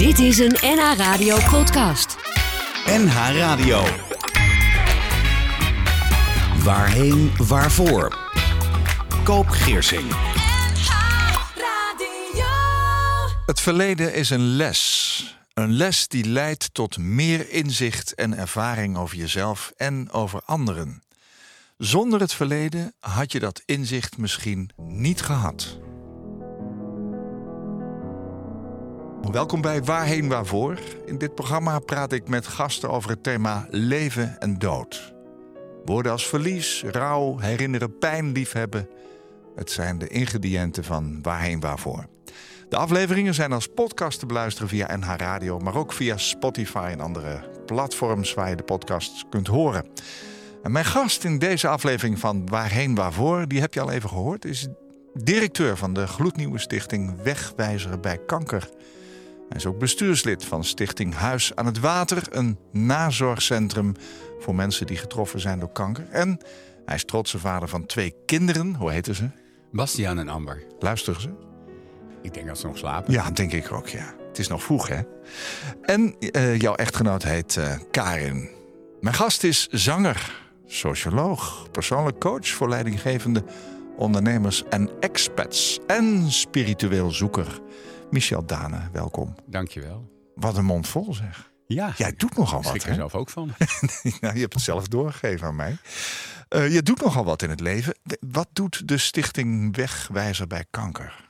Dit is een NH Radio podcast. NH Radio. Waarheen, waarvoor? Koop Geersing. Het verleden is een les. Een les die leidt tot meer inzicht en ervaring over jezelf en over anderen. Zonder het verleden had je dat inzicht misschien niet gehad. Welkom bij Waarheen Waarvoor. In dit programma praat ik met gasten over het thema leven en dood. Woorden als verlies, rouw, herinneren, pijn, liefhebben. Het zijn de ingrediënten van Waarheen Waarvoor. De afleveringen zijn als podcast te beluisteren via NH Radio, maar ook via Spotify en andere platforms waar je de podcasts kunt horen. En mijn gast in deze aflevering van Waarheen Waarvoor, die heb je al even gehoord, is directeur van de gloednieuwe stichting Wegwijzer bij Kanker. Hij is ook bestuurslid van Stichting Huis aan het Water, een nazorgcentrum voor mensen die getroffen zijn door kanker. En hij is trotse vader van twee kinderen. Hoe heten ze? Bastiaan en Amber. Luisteren ze? Ik denk dat ze nog slapen. Ja, denk ik ook, ja. Het is nog vroeg, hè? En uh, jouw echtgenoot heet uh, Karin. Mijn gast is zanger, socioloog, persoonlijk coach voor leidinggevende ondernemers en expats en spiritueel zoeker. Michel Dane, welkom. Dankjewel. Wat een mond vol zeg. Ja. Jij doet nogal wat. Ik er zelf ook van. nou, je hebt het zelf doorgegeven aan mij. Uh, je doet nogal wat in het leven. Wat doet de stichting Wegwijzer bij Kanker?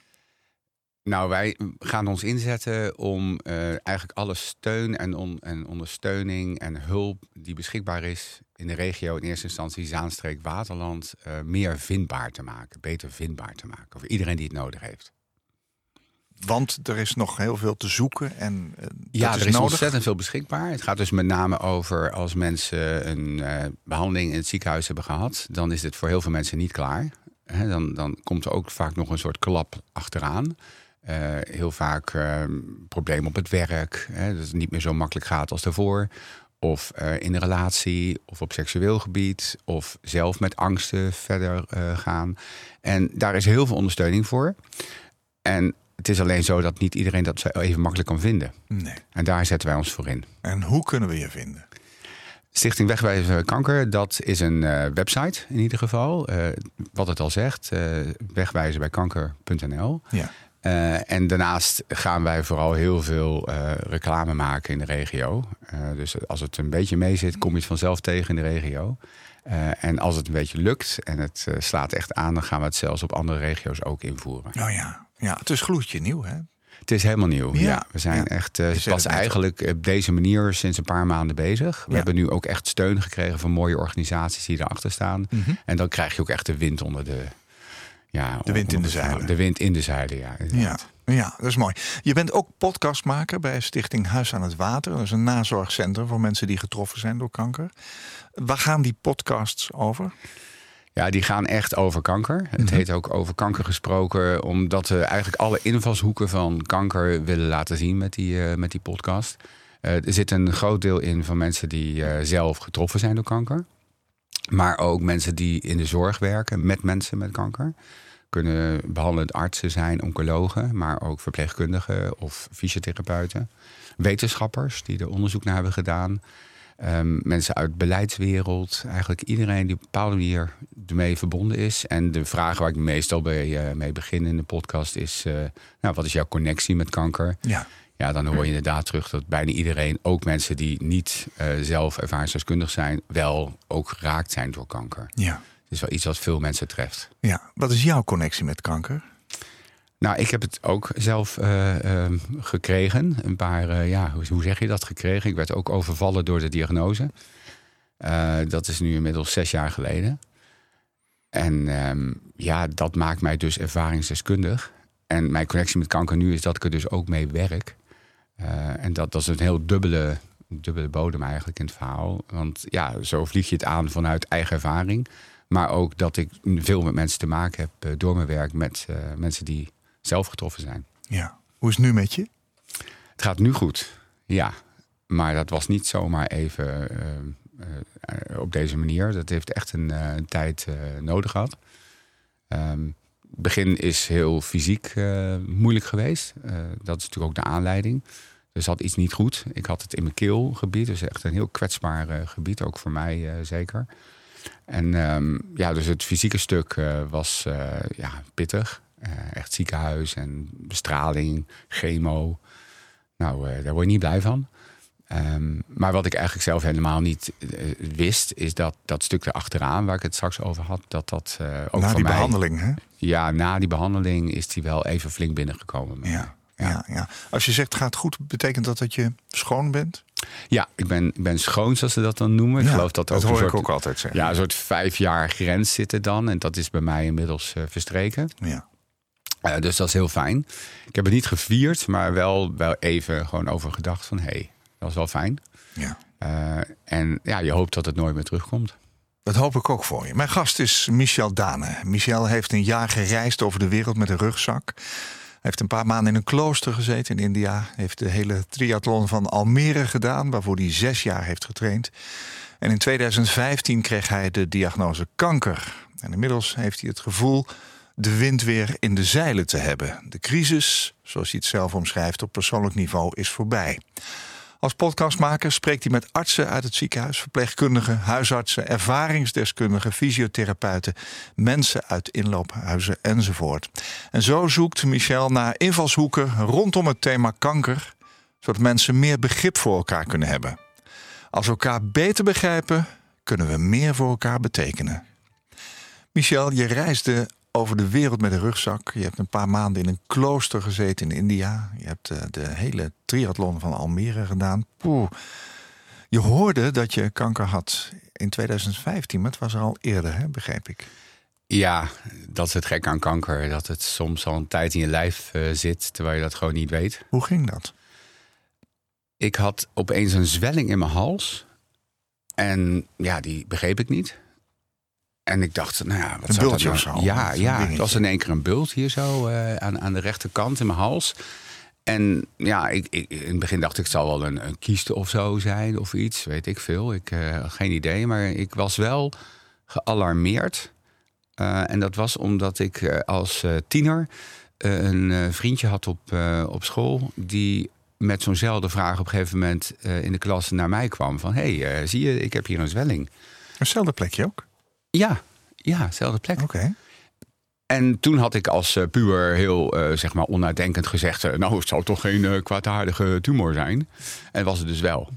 Nou, wij gaan ons inzetten om uh, eigenlijk alle steun en, on en, ondersteuning en hulp die beschikbaar is in de regio, in eerste instantie Zaanstreek, Waterland, uh, meer vindbaar te maken, beter vindbaar te maken voor iedereen die het nodig heeft. Want er is nog heel veel te zoeken en uh, ja, is er is nodig. ontzettend veel beschikbaar. Het gaat dus met name over als mensen een uh, behandeling in het ziekenhuis hebben gehad, dan is dit voor heel veel mensen niet klaar. He, dan, dan komt er ook vaak nog een soort klap achteraan. Uh, heel vaak uh, problemen op het werk, hè, dat het niet meer zo makkelijk gaat als daarvoor. Of in een relatie, of op seksueel gebied, of zelf met angsten verder gaan. En daar is heel veel ondersteuning voor. En het is alleen zo dat niet iedereen dat even makkelijk kan vinden. Nee. En daar zetten wij ons voor in. En hoe kunnen we je vinden? Stichting Wegwijzer Kanker, dat is een uh, website in ieder geval. Uh, wat het al zegt, uh, wegwijzerbijkanker.nl. Ja. En daarnaast gaan wij vooral heel veel reclame maken in de regio. Dus als het een beetje mee zit, kom je het vanzelf tegen in de regio. en als het een beetje lukt en het slaat echt aan, dan gaan we het zelfs op andere regio's ook invoeren. Oh ja, ja het is gloedje nieuw, hè? Het is helemaal nieuw. Ja, ja. we zijn ja. echt uh, pas eigenlijk op deze manier sinds een paar maanden bezig. We Ja. hebben nu ook echt steun gekregen van mooie organisaties die erachter staan. Mhm. En dan krijg je ook echt de wind onder de. Ja, De wind in de zeilen. De wind in de zeilen, ja. Ja, ja, dat is mooi. Je bent ook podcastmaker bij Stichting Huis aan het Water. Dat is een nazorgcentrum voor mensen die getroffen zijn door kanker. Waar gaan die podcasts over? Ja, die gaan echt over kanker. Het Mhm. heet ook over kanker gesproken, omdat we eigenlijk alle invalshoeken van kanker willen laten zien met die, eh, met die podcast. Eh, er zit een groot deel in van mensen die eh, zelf getroffen zijn door kanker. Maar ook mensen die in de zorg werken met mensen met kanker. Kunnen behandelend artsen zijn, oncologen, maar ook verpleegkundigen of fysiotherapeuten. Wetenschappers die er onderzoek naar hebben gedaan. Ehm, mensen uit beleidswereld. Eigenlijk iedereen die op een bepaalde manier ermee verbonden is. En de vraag waar ik meestal bij, eh, mee begin in de podcast is... eh, nou, wat is jouw connectie met kanker? Ja, Ja, dan hoor je inderdaad terug dat bijna iedereen, ook mensen die niet eh, zelf ervaringsdeskundig zijn, wel ook geraakt zijn door kanker. ja, Het is wel iets wat veel mensen treft. ja. Wat is jouw connectie met kanker? Nou, ik heb het ook zelf eh, eh, gekregen. Een paar, eh, ja, hoe, zeg je dat gekregen? Ik werd ook overvallen door de diagnose. Eh, dat is nu inmiddels zes jaar geleden. En ehm, ja, dat maakt mij dus ervaringsdeskundig. En mijn connectie met kanker nu is dat ik er dus ook mee werk. En dat, dat is een heel dubbele, dubbele bodem eigenlijk in het verhaal. Want ja, zo vlieg je het aan vanuit eigen ervaring. Maar ook dat ik veel met mensen te maken heb door mijn werk met mensen die zelf getroffen zijn. Ja. Hoe is het nu met je? Het gaat nu goed, ja. Maar dat was niet zomaar even eh, eh, op deze manier. Dat heeft echt een, eh, tijd nodig gehad. Ehm, het begin is heel fysiek moeilijk geweest. Dat is natuurlijk ook de aanleiding. Er zat iets niet goed. Ik had het in mijn keelgebied. Dus echt een heel kwetsbaar gebied, ook voor mij zeker. En ehm, ja, dus het fysieke stuk was ja, pittig. Eh, echt ziekenhuis en bestraling, chemo. Nou, eh, daar word je niet blij van. Ehm, maar wat ik eigenlijk zelf helemaal niet eh, wist, is dat dat stuk erachteraan, waar ik het straks over had, dat dat eh, ook Na die mij. behandeling, hè? Ja, na die behandeling is die wel even flink binnengekomen. Ja, ja, ja. Als je zegt gaat goed, betekent dat dat je schoon bent? Ja, ik ben, ik ben schoon, zoals ze dat dan noemen. Ik Ja, geloof dat dat ook hoor een ik ook altijd zeggen. Ja, een soort vijf jaar grens zit er dan. En dat is bij mij inmiddels verstreken. Ja. Eh, dus dat is heel fijn. Ik heb het niet gevierd, maar wel, wel even gewoon over gedacht van... hé, hey, dat is wel fijn. ja. Eh, en ja, je hoopt dat het nooit meer terugkomt. Dat hoop ik ook voor je. Mijn gast is Michel Dane. Michel heeft een jaar gereisd over de wereld met een rugzak. Hij heeft een paar maanden in een klooster gezeten in India. Heeft de hele triathlon van Almere gedaan, waarvoor hij zes jaar heeft getraind. En in 2015 kreeg hij de diagnose kanker. En inmiddels heeft hij het gevoel de wind weer in de zeilen te hebben. De crisis, zoals hij het zelf omschrijft op persoonlijk niveau, is voorbij. Als podcastmaker spreekt hij met artsen uit het ziekenhuis, verpleegkundigen, huisartsen, ervaringsdeskundigen, fysiotherapeuten, mensen uit inloophuizen enzovoort. En zo zoekt Michel naar invalshoeken rondom het thema kanker, zodat mensen meer begrip voor elkaar kunnen hebben. Als we elkaar beter begrijpen, kunnen we meer voor elkaar betekenen. Michel, je reisde over de wereld met een rugzak. Je hebt een paar maanden in een klooster gezeten in India. Je hebt eh, de hele triathlon van Almere gedaan. Poeh. Je hoorde dat je kanker had in 2015, maar het was er al eerder, hè, begreep ik. Ja, dat is het gek aan kanker. Dat het soms al een tijd in je lijf eh, zit, terwijl je dat gewoon niet weet. Hoe ging dat? Ik had opeens een zwelling in mijn hals. En ja, die begreep ik niet. En ik dacht, nou ja, wat Een zou bultje dat of nou- zo, Ja, ja dingetje. het was in één keer een bult hier zo eh, aan, aan de rechterkant in mijn hals. En ja, ik, ik, in het begin dacht ik, het zal wel een, een kieste of zo zijn of iets, weet ik veel. Ik uh, geen idee, maar ik was wel gealarmeerd. Uh, en dat was omdat ik uh, als tiener een vriendje had op, op school die met zo'nzelfde vraag op een gegeven moment in de klas naar mij kwam. Van, hé, hey, zie je, ik heb hier een zwelling. Eenzelfde plekje ook? Ja, ja, dezelfde plek. Oké. Okay. En toen had ik als uh, puber heel uh, zeg maar onnadenkend gezegd... Uh, nou, het zou toch geen kwaadaardige tumor zijn. En was het dus wel.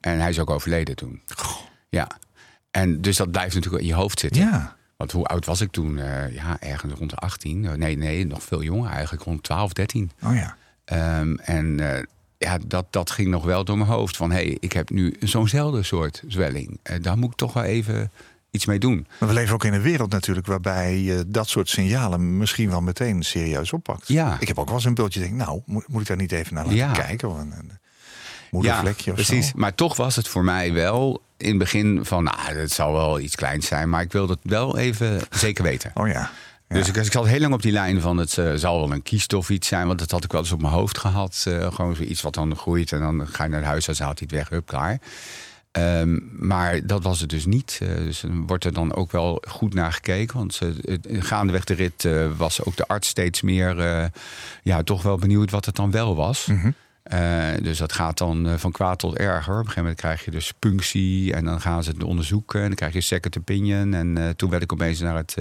En hij is ook overleden toen. Goh. Ja. En dus dat blijft natuurlijk in je hoofd zitten. Ja. Want hoe oud was ik toen? ja, ergens rond de 18. Nee, nee, nog veel jonger eigenlijk. Rond 12, 13. Oh ja. Um, en ja, dat, dat ging nog wel door mijn hoofd. Van, hé, hey, ik heb nu zo'nzelfde soort zwelling. daar moet ik toch wel even iets mee doen. Maar we leven ook in een wereld natuurlijk waarbij je dat soort signalen misschien wel meteen serieus oppakt. Ja. Ik heb ook wel eens een beeldje denk, nou, moet, moet ik daar niet even naar laten ja. kijken? Of een, een moedervlekje ja, of precies. zo. Maar toch was het voor mij wel in het begin van, nou, het zal wel iets kleins zijn, maar ik wilde het wel even zeker weten. Oh ja. Ja. Dus ik, ik zat heel lang op die lijn van het uh, zal wel een kiest of iets zijn. Want dat had ik wel eens op mijn hoofd gehad. Uh, gewoon zoiets wat dan groeit. En dan ga je naar het huisarts, haalt hij het weg, hup, klaar. Um, maar dat was het dus niet. Uh, dus er wordt er dan ook wel goed naar gekeken. Want uh, gaandeweg de rit uh, was ook de arts steeds meer... ja, toch wel benieuwd wat het dan wel was. Mm -hmm. dus dat gaat dan van kwaad tot erger. Op een gegeven moment krijg je dus punctie. En dan gaan ze het onderzoeken. En dan krijg je second opinion. En toen werd ik opeens naar het,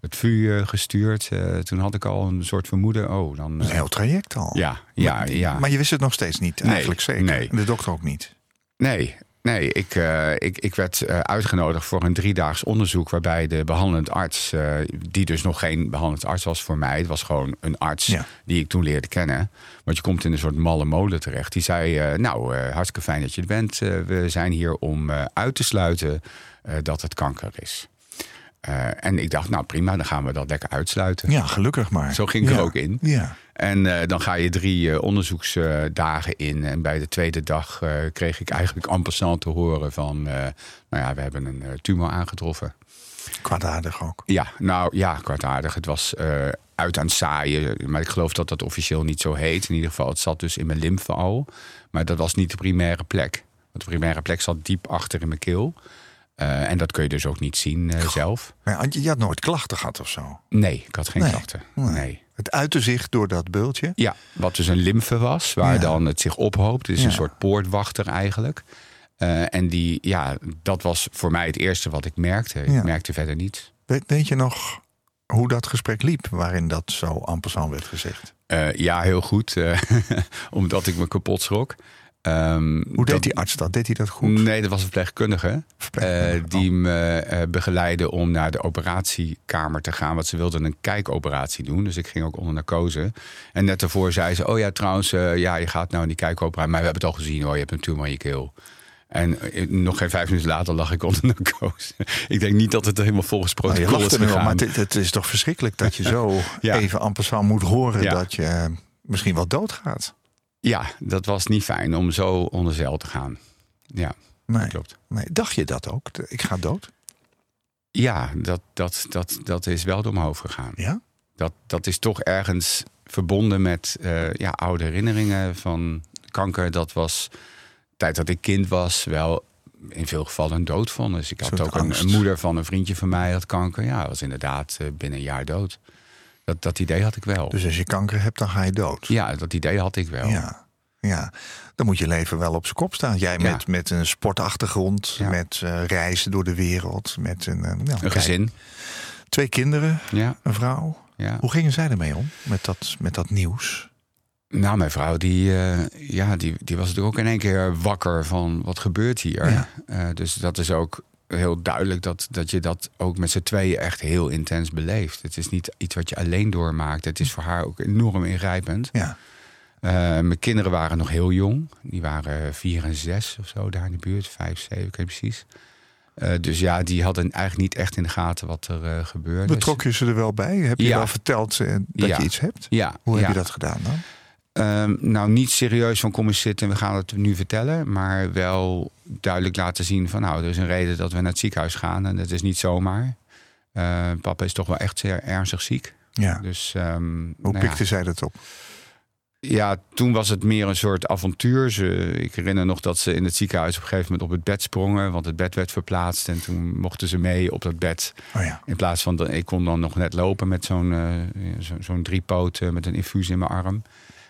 het vuur gestuurd. toen had ik al een soort vermoeden. Oh, dan, een heel traject al. Ja, ja, maar, ja. Maar je wist het nog steeds niet, nee, eigenlijk zeker. Nee. En de dokter ook niet. Nee, Nee, ik, uh, ik, ik werd uh, uitgenodigd voor een driedaags onderzoek... waarbij de behandelend arts, uh, die dus nog geen behandelend arts was voor mij... het was gewoon een arts ja. die ik toen leerde kennen. Want je komt in een soort malle molen terecht. Die zei, nou, hartstikke fijn dat je er bent. we zijn hier om uit te sluiten dat het kanker is. Uh, en ik dacht, nou prima, dan gaan we dat lekker uitsluiten. Ja, gelukkig maar. Zo ging ik ja. er ook in. Ja. En uh, dan ga je drie uh, onderzoeksdagen in. En bij de tweede dag kreeg ik eigenlijk en passant te horen van... nou ja, we hebben een tumor aangetroffen. Kwaadaardig ook. Ja, nou ja, kwaadaardig. Het was uit aan het zaaien. Maar ik geloof dat dat officieel niet zo heet. In ieder geval, het zat dus in mijn lymfe al. Maar dat was niet de primaire plek. Want de primaire plek zat diep achter in mijn keel. Eh, en dat kun je dus ook niet zien eh, zelf. Maar je had nooit klachten gehad of zo. Nee, ik had geen Nee. klachten. Nee. Nee. Het uitte zich door dat beultje. Ja, wat dus een lymfe was, waar Ja. dan het zich ophoopt. Het is Ja. een soort poortwachter eigenlijk. Eh, en die, ja, dat was voor mij het eerste wat ik merkte. Ja. Ik merkte verder niets. Weet, weet je nog hoe dat gesprek liep, waarin dat zo passant werd gezegd? Ja, heel goed. omdat ik me kapot schrok. Ehm, Hoe deed dat- die arts dat? Deed hij dat goed? Nee, dat was een verpleegkundige. Verpleegkundige, eh, die me eh, begeleidde om naar de operatiekamer te gaan. Want ze wilden een kijkoperatie doen. Dus ik ging ook onder narcose. En net daarvoor zei ze: Oh ja, trouwens, eh, ja, je gaat nou in die kijkoperatie. Maar we hebben het al gezien hoor, je hebt een tumor in je keel. En eh, nog geen vijf minuten later lag ik onder narcose. ik denk niet dat het helemaal volgens Nou, je protocol lacht is gegaan. maar het, het is toch verschrikkelijk dat je zo Ja. even en passant moet horen Ja. dat je eh, misschien wel doodgaat. Ja, dat was niet fijn om zo onder zeil te gaan. Ja, Nee, klopt. nee. Dacht je dat ook? Ik ga dood? Ja, dat, dat, dat, dat is wel door mijn hoofd gegaan. Ja? dat, dat is toch ergens verbonden met eh, ja, oude herinneringen van kanker. Dat was, de tijd dat ik kind was, wel in veel gevallen een doodvonnis. Ik had ook een moeder van een vriendje van mij had kanker. Ja, was inderdaad eh, binnen een jaar dood. Dat, dat idee had ik wel. Dus als je kanker hebt, dan ga je dood. ja, dat idee had ik wel. Ja, ja. Dan moet je leven wel op zijn kop staan. Jij Ja. met, met een sportachtergrond, Ja. met eh, reizen door de wereld, met een, eh, nou, Een kijk, gezin. twee kinderen, Ja, een vrouw. ja. Hoe gingen zij ermee om met dat, met dat nieuws? Nou, mijn vrouw, die, eh, ja, die, die was natuurlijk ook in één keer wakker van wat gebeurt hier. Ja. Dus dat is ook heel duidelijk dat, dat je dat ook met z'n tweeën echt heel intens beleeft. Het is niet iets wat je alleen doormaakt. Het is voor haar ook enorm ingrijpend. Ja, Eh, mijn kinderen waren nog heel jong. Die waren vier en zes of zo daar in de buurt. Vijf, zeven, ik weet precies. Eh, dus ja, die hadden eigenlijk niet echt in de gaten wat er eh, gebeurde. betrok je ze er wel bij? Heb je Ja. wel verteld dat Ja. je iets hebt? Ja, Hoe ja. heb je dat gedaan dan? Ehm, nou, niet serieus van kom eens zitten en we gaan het nu vertellen. Maar wel duidelijk laten zien van nou, er is een reden dat we naar het ziekenhuis gaan. En dat is niet zomaar. Eh, papa is toch wel echt zeer ernstig ziek. Ja. Dus ehm, Hoe nou ja. pikte zij dat op? Ja, toen was het meer een soort avontuur. Ze, ik herinner nog dat ze in het ziekenhuis op een gegeven moment op het bed sprongen. Want het bed werd verplaatst. En toen mochten ze mee op dat bed. Oh ja. In plaats van, dat- ik kon dan nog net lopen met zo'n zo, zo'n driepoot eh, met een infuus in mijn arm.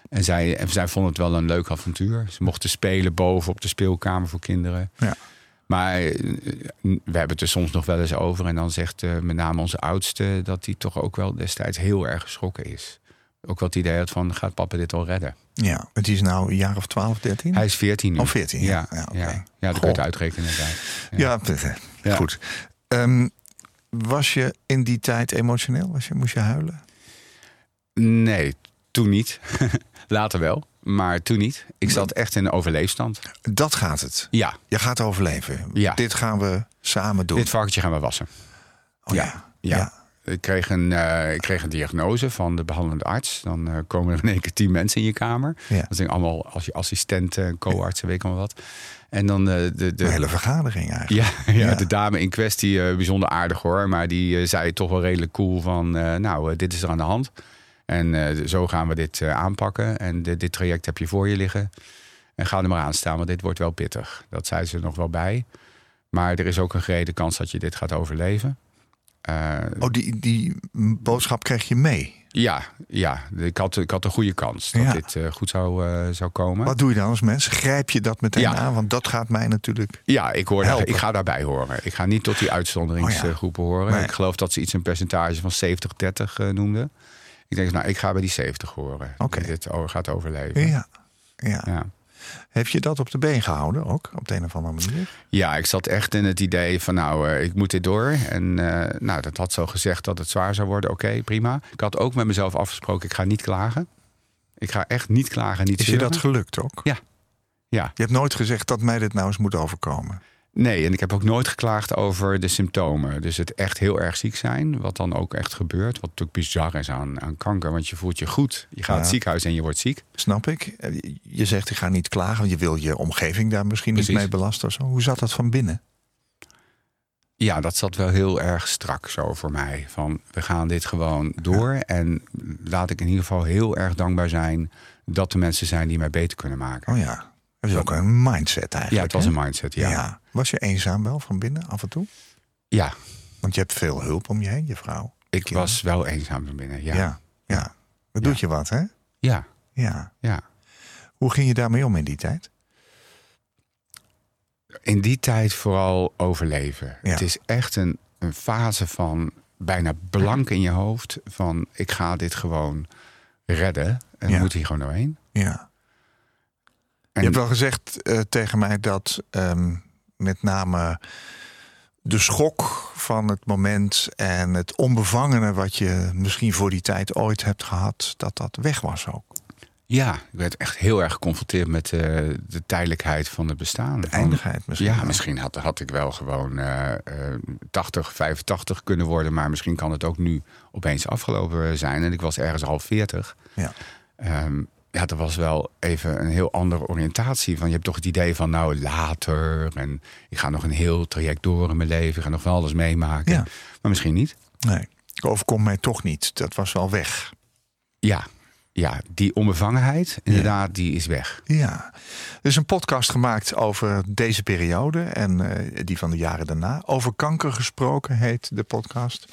En zij, en zij vonden het wel een leuk avontuur. Ze mochten spelen boven op de speelkamer voor kinderen. Ja. Maar eh, we hebben het er soms nog wel eens over. En dan zegt eh, met name onze oudste dat hij toch ook wel destijds heel erg geschrokken is. Ook wel het idee had van, gaat papa dit al redden? ja. Het is nou een jaar of 12, 13? Hij is 14 nu. Oh, 14, ja. Ja, Ja, ja, dat kun je het uitrekenen inderdaad. Ja, Ja. goed. Ehm, was je in die tijd emotioneel? Was je, moest je huilen? Nee, toen niet. Later wel, maar toen niet. Ik zat echt in een overleefstand. Dat gaat het. Ja, Je gaat overleven. Ja. Dit gaan we samen doen. dit varkentje gaan we wassen. oh, ja. ja. Ja. Ik kreeg, een, eh, ik kreeg een diagnose van de behandelende arts. Dan eh, komen er in één keer tien mensen in je kamer. Ja. Dat zijn allemaal als je assistenten, co-artsen, weet ik allemaal wat. En dan eh, de, de, Een hele vergadering eigenlijk. Ja, ja, Ja. de dame in kwestie, bijzonder aardig hoor. Maar die zei toch wel redelijk cool van... nou, dit is er aan de hand. En eh, zo gaan we dit eh, aanpakken. En dit- dit traject heb je voor je liggen. En ga er maar aan staan, want dit wordt wel pittig. Dat zei ze er nog wel bij. Maar er is ook een gerede kans dat je dit gaat overleven. Eh, Oh, die, die boodschap kreeg je mee. ja, ja ik, had, ik had een goede kans dat Ja. dit goed zou, zou komen. Wat doe je dan als mens? Grijp je dat meteen Ja. aan? Want dat gaat mij natuurlijk... Ja, ik, hoor Helpen. ik ga daarbij horen. Ik ga niet tot die uitzonderingsgroepen horen. Nee. Ik geloof dat ze iets een percentage van 70-30 eh, noemden. Ik denk, nou, ik ga bij die 70 horen. Oké. Die dit gaat overleven. Ja. ja. Ja. Heb je dat op de been gehouden ook? Op de een of andere manier? Ja, ik zat echt in het idee van, nou, eh, ik moet dit door. En eh, nou, dat had zo gezegd dat het zwaar zou worden. Oké, prima. Ik had ook met mezelf afgesproken, ik ga niet klagen. Ik ga echt niet klagen, niet Is je dat gelukt ook? Ja. Ja. Je hebt nooit gezegd dat mij dit nou eens moet overkomen. Nee, en ik heb ook nooit geklaagd over de symptomen. Dus het echt heel erg ziek zijn, wat dan ook echt gebeurt. Wat natuurlijk bizar is aan, aan kanker, want je voelt je goed. Je gaat Ja. het ziekenhuis en je wordt ziek. Snap ik. Eh, Je zegt ik ga niet klagen, want je wil je omgeving daar misschien niet mee belasten. Of zo. Hoe zat dat van binnen? Ja, dat zat wel heel erg strak zo voor mij. Van, we gaan dit gewoon door. En laat ik in ieder geval heel erg dankbaar zijn... dat er mensen zijn die mij beter kunnen maken. Oh ja. Dat is ook een mindset Ja, eigenlijk. het was hè? een mindset, ja. Ja. Was je eenzaam wel van binnen af en toe? Ja, Want je hebt veel hulp om je heen, je vrouw. ik Kinderen. was wel eenzaam van binnen. Ja, Ja, ja. Dat Ja. doet je wat, hè? ja, Ja. ja. Hoe ging je daarmee om in die tijd? In die tijd vooral overleven. Ja. Het is echt een, een fase van bijna blank in je hoofd. Van ik ga dit gewoon redden. En Ja. moet hier gewoon doorheen. Ja. En Je hebt wel gezegd eh, tegen mij dat ehm, met name de schok van het moment en het onbevangene wat je misschien voor die tijd ooit hebt gehad, dat dat weg was ook. ja, ik werd echt heel erg geconfronteerd met eh, de tijdelijkheid van het bestaan. De eindigheid misschien. Ja, wel. misschien had, had ik wel gewoon eh, eh, 80, 85 kunnen worden. Maar misschien kan het ook nu opeens afgelopen zijn. En ik was ergens al 40. Ja. Ehm, ja, dat was wel even een heel andere oriëntatie. Van, je hebt toch het idee van nou later. En ik ga nog een heel traject door in mijn leven. Ik ga nog van alles meemaken. Ja. Maar misschien niet. Nee, overkomt mij toch niet. Dat was wel weg. Ja, ja die onbevangenheid, inderdaad, die is weg. Ja, er is een podcast gemaakt over deze periode en eh, die van de jaren daarna. Over kanker gesproken heet de podcast.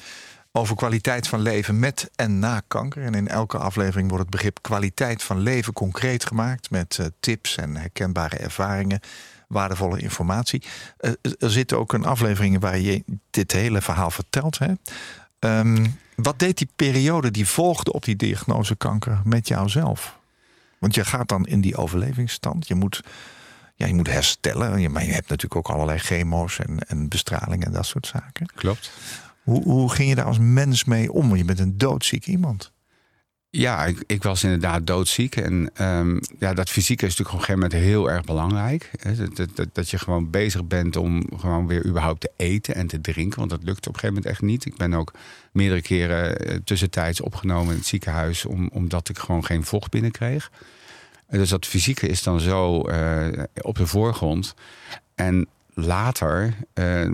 Over kwaliteit van leven met en na kanker. En in elke aflevering wordt het begrip kwaliteit van leven concreet gemaakt met eh, tips en herkenbare ervaringen, waardevolle informatie. Eh, er zit ook een aflevering waar je dit hele verhaal vertelt. Hè? Ehm, wat deed die periode die volgde op die diagnose kanker met jouzelf? Want je gaat dan in die overlevingsstand. Je moet, ja, je moet herstellen. Maar je hebt natuurlijk ook allerlei chemo's en, en bestraling en dat soort zaken. Klopt. Hoe, hoe ging je daar als mens mee om? Je bent een doodziek iemand. Ja, ik, ik was inderdaad doodziek. En ehm, ja, dat fysieke is natuurlijk op een gegeven moment heel erg belangrijk. Dat, dat, dat, je gewoon bezig bent om gewoon weer überhaupt te eten en te drinken. Want dat lukt op een gegeven moment echt niet. Ik ben ook meerdere keren eh, tussentijds opgenomen in het ziekenhuis... Om, omdat ik gewoon geen vocht binnenkreeg. En Dus dat fysieke is dan zo eh, op de voorgrond. En later eh,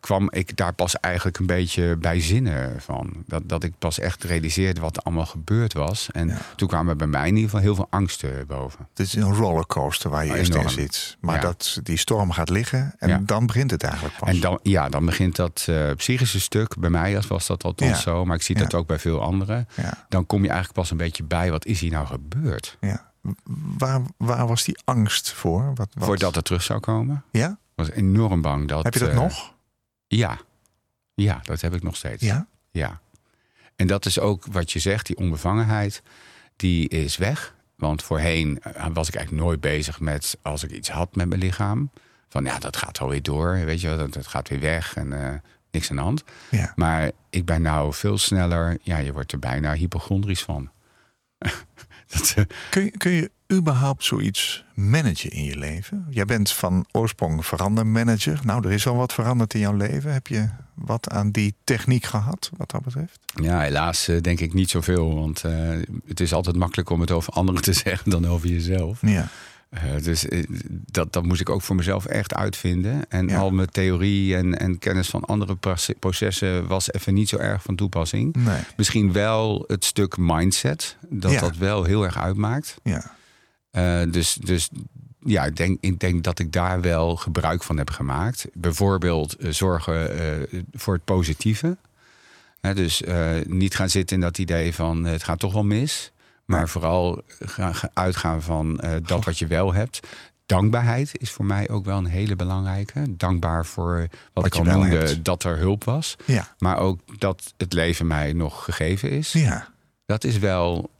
kwam ik daar pas eigenlijk een beetje bij zinnen van. Dat, dat ik pas echt realiseerde wat er allemaal gebeurd was. En Ja. toen kwamen bij mij in ieder geval heel veel angsten boven. Het is een rollercoaster waar je eerst in zit. Maar Ja. dat, die storm gaat liggen en Ja. dan begint het eigenlijk pas. En dan, ja, dan begint dat eh, psychische stuk. Bij mij was dat althans Ja. zo, maar ik zie dat ook bij veel anderen. Dan kom je eigenlijk pas een beetje bij, wat is hier nou gebeurd? ja. Waar, waar was die angst voor? Wat, wat? Voordat het terug zou komen. Ja? Ik was enorm bang dat... Heb je dat eh, nog? Ja. Ja, dat heb ik nog steeds. Ja? Ja. En dat is ook wat je zegt, die onbevangenheid, die is weg. Want voorheen eh, was ik eigenlijk nooit bezig met als ik iets had met mijn lichaam. Van ja, dat gaat alweer door, weet je wel, dat, dat gaat weer weg en eh, niks aan de hand. Ja. Maar ik ben nou veel sneller, ja, je wordt er bijna hypochondrisch van. dat, eh, Kun, je, kun je überhaupt zoiets managen in je leven? Jij bent van oorsprong verandermanager. Nou, er is al wat veranderd in jouw leven. Heb je wat aan die techniek gehad, wat dat betreft? ja, helaas eh, denk ik niet zoveel. Want eh, het is altijd makkelijk om het over anderen te zeggen dan over jezelf. Ja. Eh, dus dat, dat moest ik ook voor mezelf echt uitvinden. En Ja. al mijn theorie en, en kennis van andere proce- processen was even niet zo erg van toepassing. Nee. Misschien wel het stuk mindset, dat Ja. dat wel heel erg uitmaakt. Ja. Eh, dus, dus ja, ik denk, ik denk dat ik daar wel gebruik van heb gemaakt. Bijvoorbeeld eh, zorgen eh, voor het positieve. Hè, dus niet gaan zitten in dat idee van het gaat toch wel mis. Maar vooral gaan, gaan uitgaan van dat wat je wel hebt. Dankbaarheid is voor mij ook wel een hele belangrijke. Dankbaar voor wat, ik al wel noemde, hebt. dat er hulp was. Ja. Maar ook dat het leven mij nog gegeven is. Ja. Dat is wel,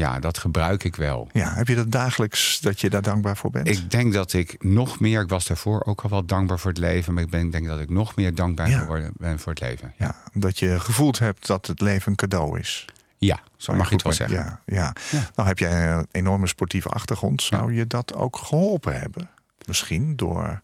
ja, dat gebruik ik wel. ja. Heb je dat dagelijks dat je daar dankbaar voor bent? Ik denk dat ik nog meer, ik was daarvoor ook al wel dankbaar voor het leven, maar ik ben, denk dat ik nog meer dankbaar Ja. geworden ben voor het leven. Ja, Ja, omdat je gevoeld hebt dat het leven een cadeau is. ja zo mag je het wel zeggen. Ja, ja. Ja. Nou heb jij een enorme sportieve achtergrond. Zou je dat ook geholpen hebben? Misschien door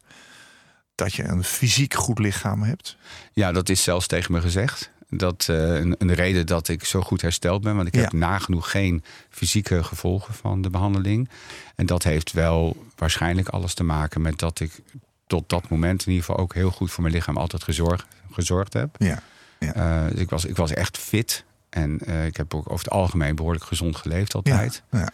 dat je een fysiek goed lichaam hebt. Ja, dat is zelfs tegen me gezegd. Dat eh, een, een reden dat ik zo goed hersteld ben. Want ik Ja. heb nagenoeg geen fysieke gevolgen van de behandeling. En dat heeft wel waarschijnlijk alles te maken met dat ik tot dat moment in ieder geval ook heel goed voor mijn lichaam altijd gezorgd, gezorgd heb. Ja. Eh, dus ik, was, ik was echt fit. En eh, ik heb ook over het algemeen behoorlijk gezond geleefd altijd. Ja.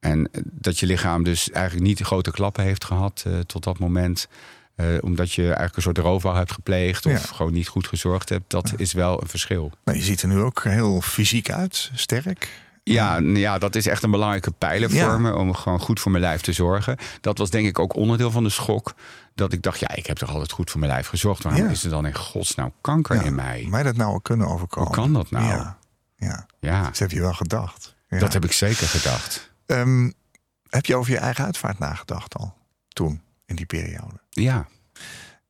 En eh, dat je lichaam dus eigenlijk niet grote klappen heeft gehad eh, tot dat moment. Eh, omdat je eigenlijk een soort roofbouw hebt gepleegd of Ja. gewoon niet goed gezorgd hebt. Dat is wel een verschil. Nou, je ziet er nu ook heel fysiek uit, sterk. Ja, ja, dat is echt een belangrijke pijler Ja. voor me. Om gewoon goed voor mijn lijf te zorgen. Dat was denk ik ook onderdeel van de schok. Dat ik dacht, ja, ik heb toch altijd goed voor mijn lijf gezorgd. Waarom Ja. is er dan in godsnaam kanker Ja. in mij? Mij dat nou kunnen overkomen. Hoe kan dat nou? Ja, ja. Ja, dat heb je wel gedacht. Dat heb ik zeker gedacht. Ehm, heb je over je eigen uitvaart nagedacht al? Toen, in die periode? Ja,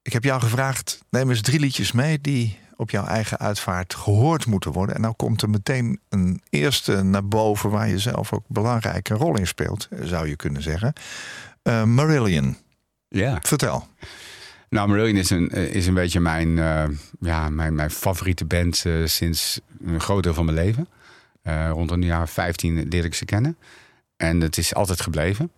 Ik heb jou gevraagd, neem eens drie liedjes mee die op jouw eigen uitvaart gehoord moeten worden. En nou komt er meteen een eerste naar boven waar je zelf ook belangrijke rol in speelt, zou je kunnen zeggen. Eh, Marillion, ja. vertel. Nou, Marillion is een, eh, is een beetje mijn, eh, ja, mijn, mijn favoriete band sinds een groot deel van mijn leven. Rond een jaar 15 leerde ik ze kennen. En het is altijd gebleven.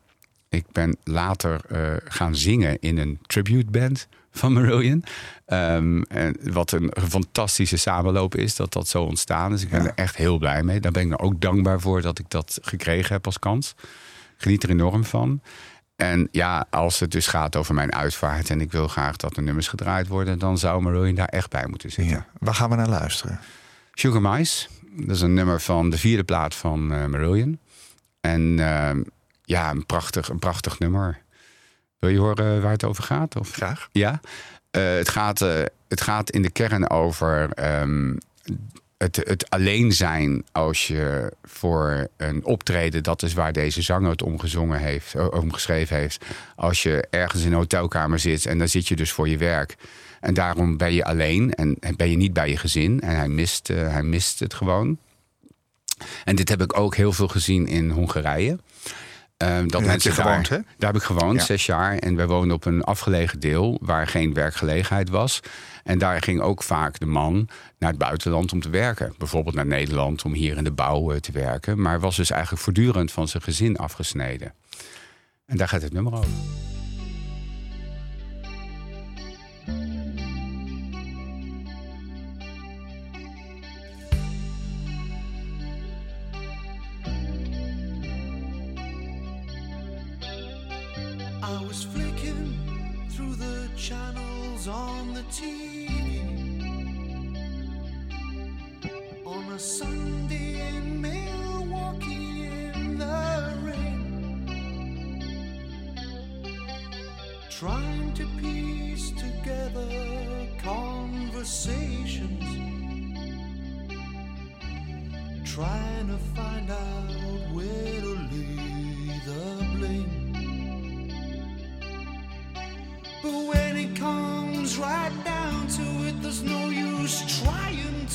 Ik ben later eh, gaan zingen in een tribute band van Marillion. Ehm, en wat een fantastische samenloop is dat dat zo ontstaan is. Ik ben Ja. er echt heel blij mee. Daar ben ik nou ook dankbaar voor dat ik dat gekregen heb als kans. Ik geniet er enorm van. En ja, als het dus gaat over mijn uitvaart en ik wil graag dat de nummers gedraaid worden, dan zou Marillion daar echt bij moeten zitten. Ja. Waar gaan we naar luisteren? Sugar Mice, dat is een nummer van de vierde plaat van eh Marillion. En ehm, ja, een prachtig, een prachtig nummer. Wil je horen waar het over gaat? Of? Graag. Ja, Eh, het, gaat, eh, het gaat in de kern over ehm, het, het alleen zijn als je voor een optreden, dat is waar deze zanger het omgezongen heeft, eh, omgeschreven heeft. Als je ergens in een hotelkamer zit en dan zit je dus voor je werk. En daarom ben je alleen en ben je niet bij je gezin. En hij mist, hij mist het gewoon. En dit heb ik ook heel veel gezien in Hongarije. Ehm, dat Daar heb mensen je daar, gewoond, hè? daar heb ik gewoond, Ja. zes jaar. En wij woonden op een afgelegen deel waar geen werkgelegenheid was. En daar ging ook vaak de man naar het buitenland om te werken. Bijvoorbeeld naar Nederland om hier in de bouw eh, te werken. Maar was dus eigenlijk voortdurend van zijn gezin afgesneden. En daar gaat het nummer over. I was flicking through the channels on the TV on a Sunday in Milwaukee in the rain, trying to piece together conversations, trying to find out where to lay the blame.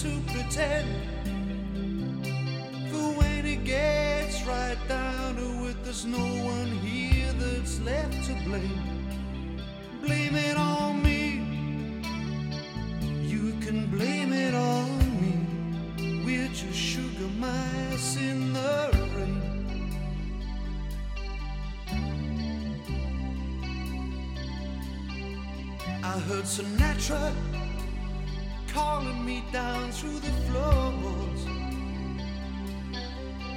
To pretend. For when it gets right down to it, there's no one here that's left to blame. Blame it on me. You can blame it on me. We're just sugar mice in the rain. I heard Sinatra calling me down through the floors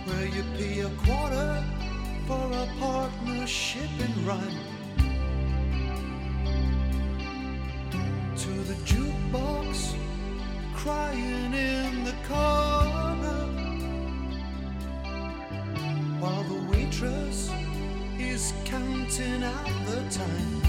where you pay a quarter for a partnership in rhyme. To the jukebox crying in the corner while the waitress is counting out the time.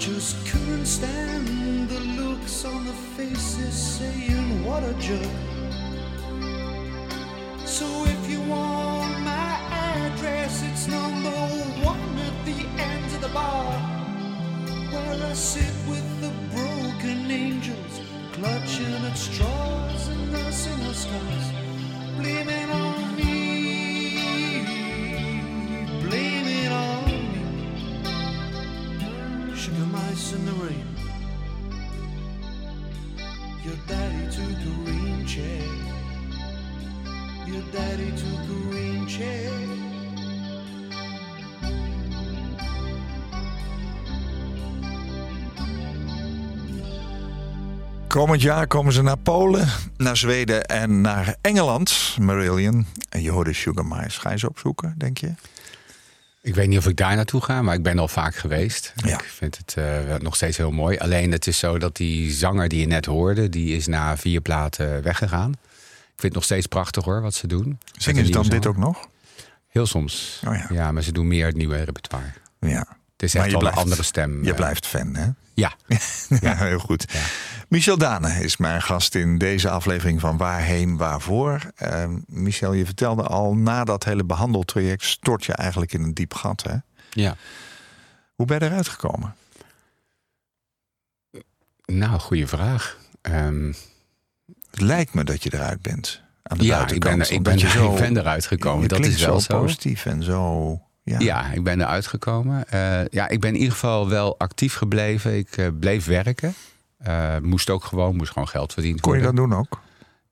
Just couldn't stand the looks on the faces saying what a jerk. Komend jaar komen ze naar Polen, naar Zweden en naar Engeland, Marillion. En je hoorde Sugar Mice. Ga je ze opzoeken, denk je? Ik weet niet of ik daar naartoe ga, maar ik ben al vaak geweest. Ja. Ik vind het eh, nog steeds heel mooi. Alleen het is zo dat die zanger die je net hoorde, die is na vier platen weggegaan. Ik vind het nog steeds prachtig hoor, wat ze doen. Zingen ze dan dit ook nog? Heel soms. Oh ja. maar ze doen meer het nieuwe repertoire. Ja. Het is echt je wel een blijft- andere stem. Je eh, blijft fan, hè? Ja, Ja, heel goed. Ja. Michel Dane is mijn gast in deze aflevering van Waarheen, Waarvoor. Eh, Michel, je vertelde al, na dat hele behandeltraject stort je eigenlijk in een diep gat. Hè? ja. Hoe ben je eruit gekomen? Nou, goede vraag. Ehm, Het lijkt me dat je eruit bent. Aan de ja, ik buitenkant. ben, ik, omdat ben, je zo, ik ben eruit gekomen. je Dat is wel zo. positief en zo... Ja. Ja, ik ben eruit gekomen. Eh, ja, ik ben in ieder geval wel actief gebleven. Ik eh, bleef werken. Eh, moest ook gewoon, moest gewoon geld verdiend Kon je dat doen ook?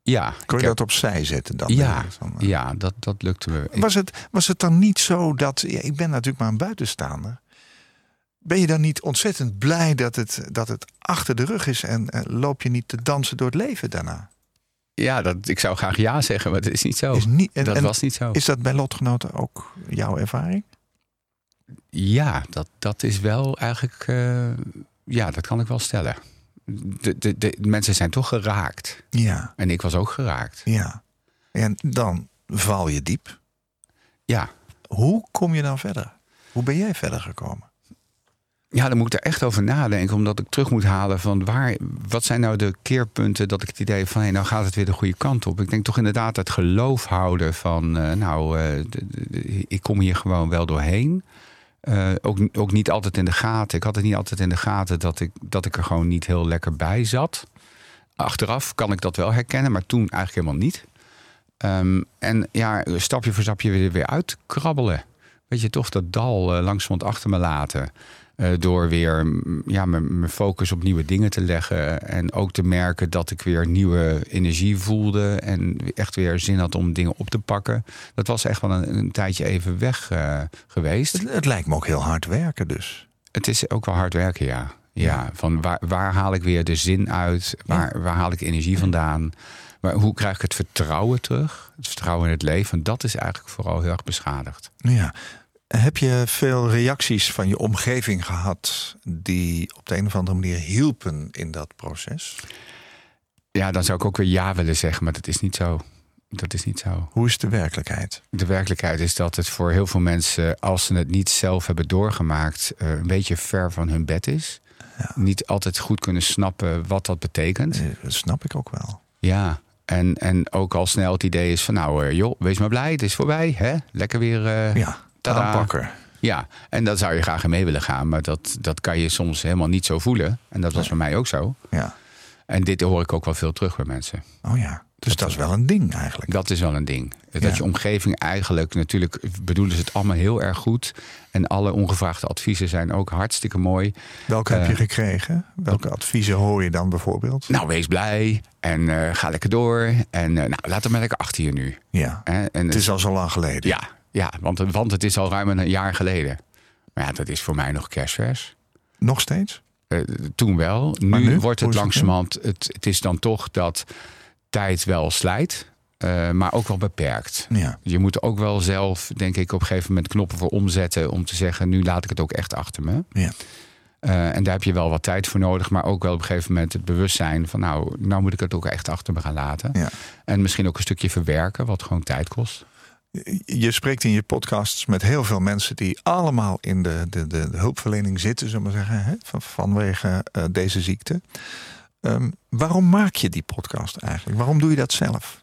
Ja, Kon je heb- dat opzij zetten dan? Ja, ja dat, dat lukte me. Was het, was het dan niet zo dat... Ja, ik ben natuurlijk maar een buitenstaander. Ben je dan niet ontzettend blij dat het, dat het achter de rug is... en loop je niet te dansen door het leven daarna? Ja, dat, ik zou graag ja zeggen, maar dat is niet zo. Is niet, en, dat en was niet zo. Is dat bij lotgenoten ook jouw ervaring? Ja, dat, dat is wel eigenlijk... eh, ja, dat kan ik wel stellen. De, de, de mensen zijn toch geraakt. Ja, En ik was ook geraakt. ja. En dan val je diep. Ja, Hoe kom je dan verder? Hoe ben jij verder gekomen? Ja, dan moet ik er echt over nadenken, omdat ik terug moet halen van waar, wat zijn nou de keerpunten dat ik het idee van hé, nou gaat het weer de goede kant op. Ik denk toch inderdaad het geloof houden van eh, nou, eh, ik kom hier gewoon wel doorheen. Eh, ook, ook niet altijd in de gaten. Ik had het niet altijd in de gaten dat ik, dat ik er gewoon niet heel lekker bij zat. Achteraf kan ik dat wel herkennen, maar toen eigenlijk helemaal niet. Ehm, en ja, stapje voor stapje weer, weer uitkrabbelen. Weet je, toch dat dal langzamerhand achter me laten. Eh, door weer ja, mijn focus op nieuwe dingen te leggen. En ook te merken dat ik weer nieuwe energie voelde. En echt weer zin had om dingen op te pakken. Dat was echt wel een, een tijdje even weg eh, geweest. Het, het lijkt me ook heel hard werken dus. Het is ook wel hard werken, ja. Ja, van waar, waar haal ik weer de zin uit? Waar, waar haal ik energie vandaan? Maar hoe krijg ik het vertrouwen terug? Het vertrouwen in het leven. Dat is eigenlijk vooral heel erg beschadigd. Ja. Heb je veel reacties van je omgeving gehad... die op de een of andere manier hielpen in dat proces? Ja, dan zou ik ook weer ja willen zeggen, maar dat is niet zo. Dat is niet zo. Hoe is de werkelijkheid? De werkelijkheid is dat het voor heel veel mensen, als ze het niet zelf hebben doorgemaakt, eh, een beetje ver van hun bed is. Niet altijd goed kunnen snappen wat dat betekent. Eh, Dat snap ik ook wel. Ja, en, en ook al snel het idee is van nou eh, joh, wees maar blij, het is voorbij. Hè? Lekker weer. Ja, Tada. ja, en daar zou je graag in mee willen gaan, maar dat, dat kan je soms helemaal niet zo voelen. En dat was bij mij ook zo. Ja. En dit hoor ik ook wel veel terug bij mensen. Oh ja. Dus dat is wel een ding eigenlijk. Dat is wel een ding. Dat Ja. je omgeving eigenlijk, natuurlijk bedoelen ze het allemaal heel erg goed. En alle ongevraagde adviezen zijn ook hartstikke mooi. Welke heb je Eh, gekregen? Welke adviezen hoor je dan bijvoorbeeld? Nou, wees blij en eh, ga lekker door. En eh, nou, laat het maar lekker achter je nu. Ja. En Het is al zo lang geleden. Ja, ja want, want het is al ruim een jaar geleden. Maar ja, dat is voor mij nog kerstvers. Nog steeds? Eh, toen wel. Nu, wordt het langzamerhand... Het, het is dan toch dat tijd wel slijt. eh, maar ook wel beperkt. Ja. Je moet ook wel zelf, denk ik, op een gegeven moment knoppen voor omzetten om te zeggen: nu laat ik het ook echt achter me. Ja. Eh, en daar heb je wel wat tijd voor nodig, maar ook wel op een gegeven moment het bewustzijn van: nou, nou moet ik het ook echt achter me gaan laten. Ja. En misschien ook een stukje verwerken, wat gewoon tijd kost. Je spreekt in je podcasts met heel veel mensen die allemaal in de, de, de, hulpverlening zitten, zullen we zeggen, hè? Van, vanwege eh, deze ziekte. Ehm, waarom maak je die podcast eigenlijk? Waarom doe je dat zelf?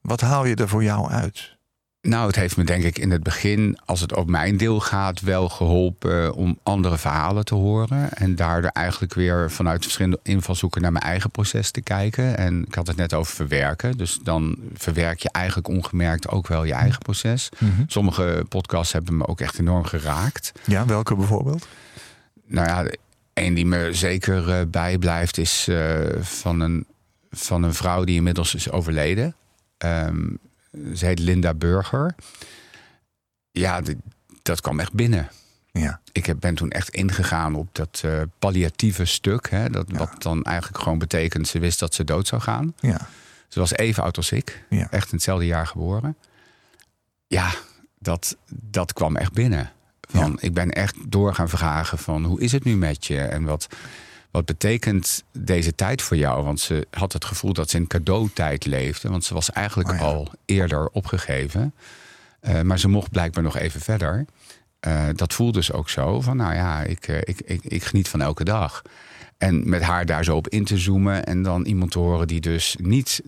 Wat haal je er voor jou uit? Nou, het heeft me denk ik in het begin, als het op mijn deel gaat, wel geholpen om andere verhalen te horen. En daardoor eigenlijk weer vanuit verschillende invalshoeken naar mijn eigen proces te kijken. En ik had het net over verwerken. Dus dan verwerk je eigenlijk ongemerkt ook wel je eigen proces. Sommige podcasts hebben me ook echt enorm geraakt. Ja, welke bijvoorbeeld? Nou ja, een die me zeker eh, bijblijft is eh, van, een, van een vrouw die inmiddels is overleden. Ehm, ze heet Linda Burger. Ja, dat kwam echt binnen. Ja, Ik heb, ben toen echt ingegaan op dat eh, palliatieve stuk. Hè, dat, Ja. Wat dan eigenlijk gewoon betekent, ze wist dat ze dood zou gaan. ja, Ze was even oud als ik. Ja. Echt in hetzelfde jaar geboren. Ja, dat, dat kwam echt binnen. Van, Ik ben echt door gaan vragen van hoe is het nu met je? En wat, wat betekent deze tijd voor jou? Want ze had het gevoel dat ze in cadeautijd leefde. Want ze was eigenlijk Oh ja. al eerder opgegeven. Eh, maar ze mocht blijkbaar nog even verder. Eh, dat voelde dus ook zo van, nou ja, ik, eh, ik, ik, ik geniet van elke dag. En met haar daar zo op in te zoomen en dan iemand te horen die dus niet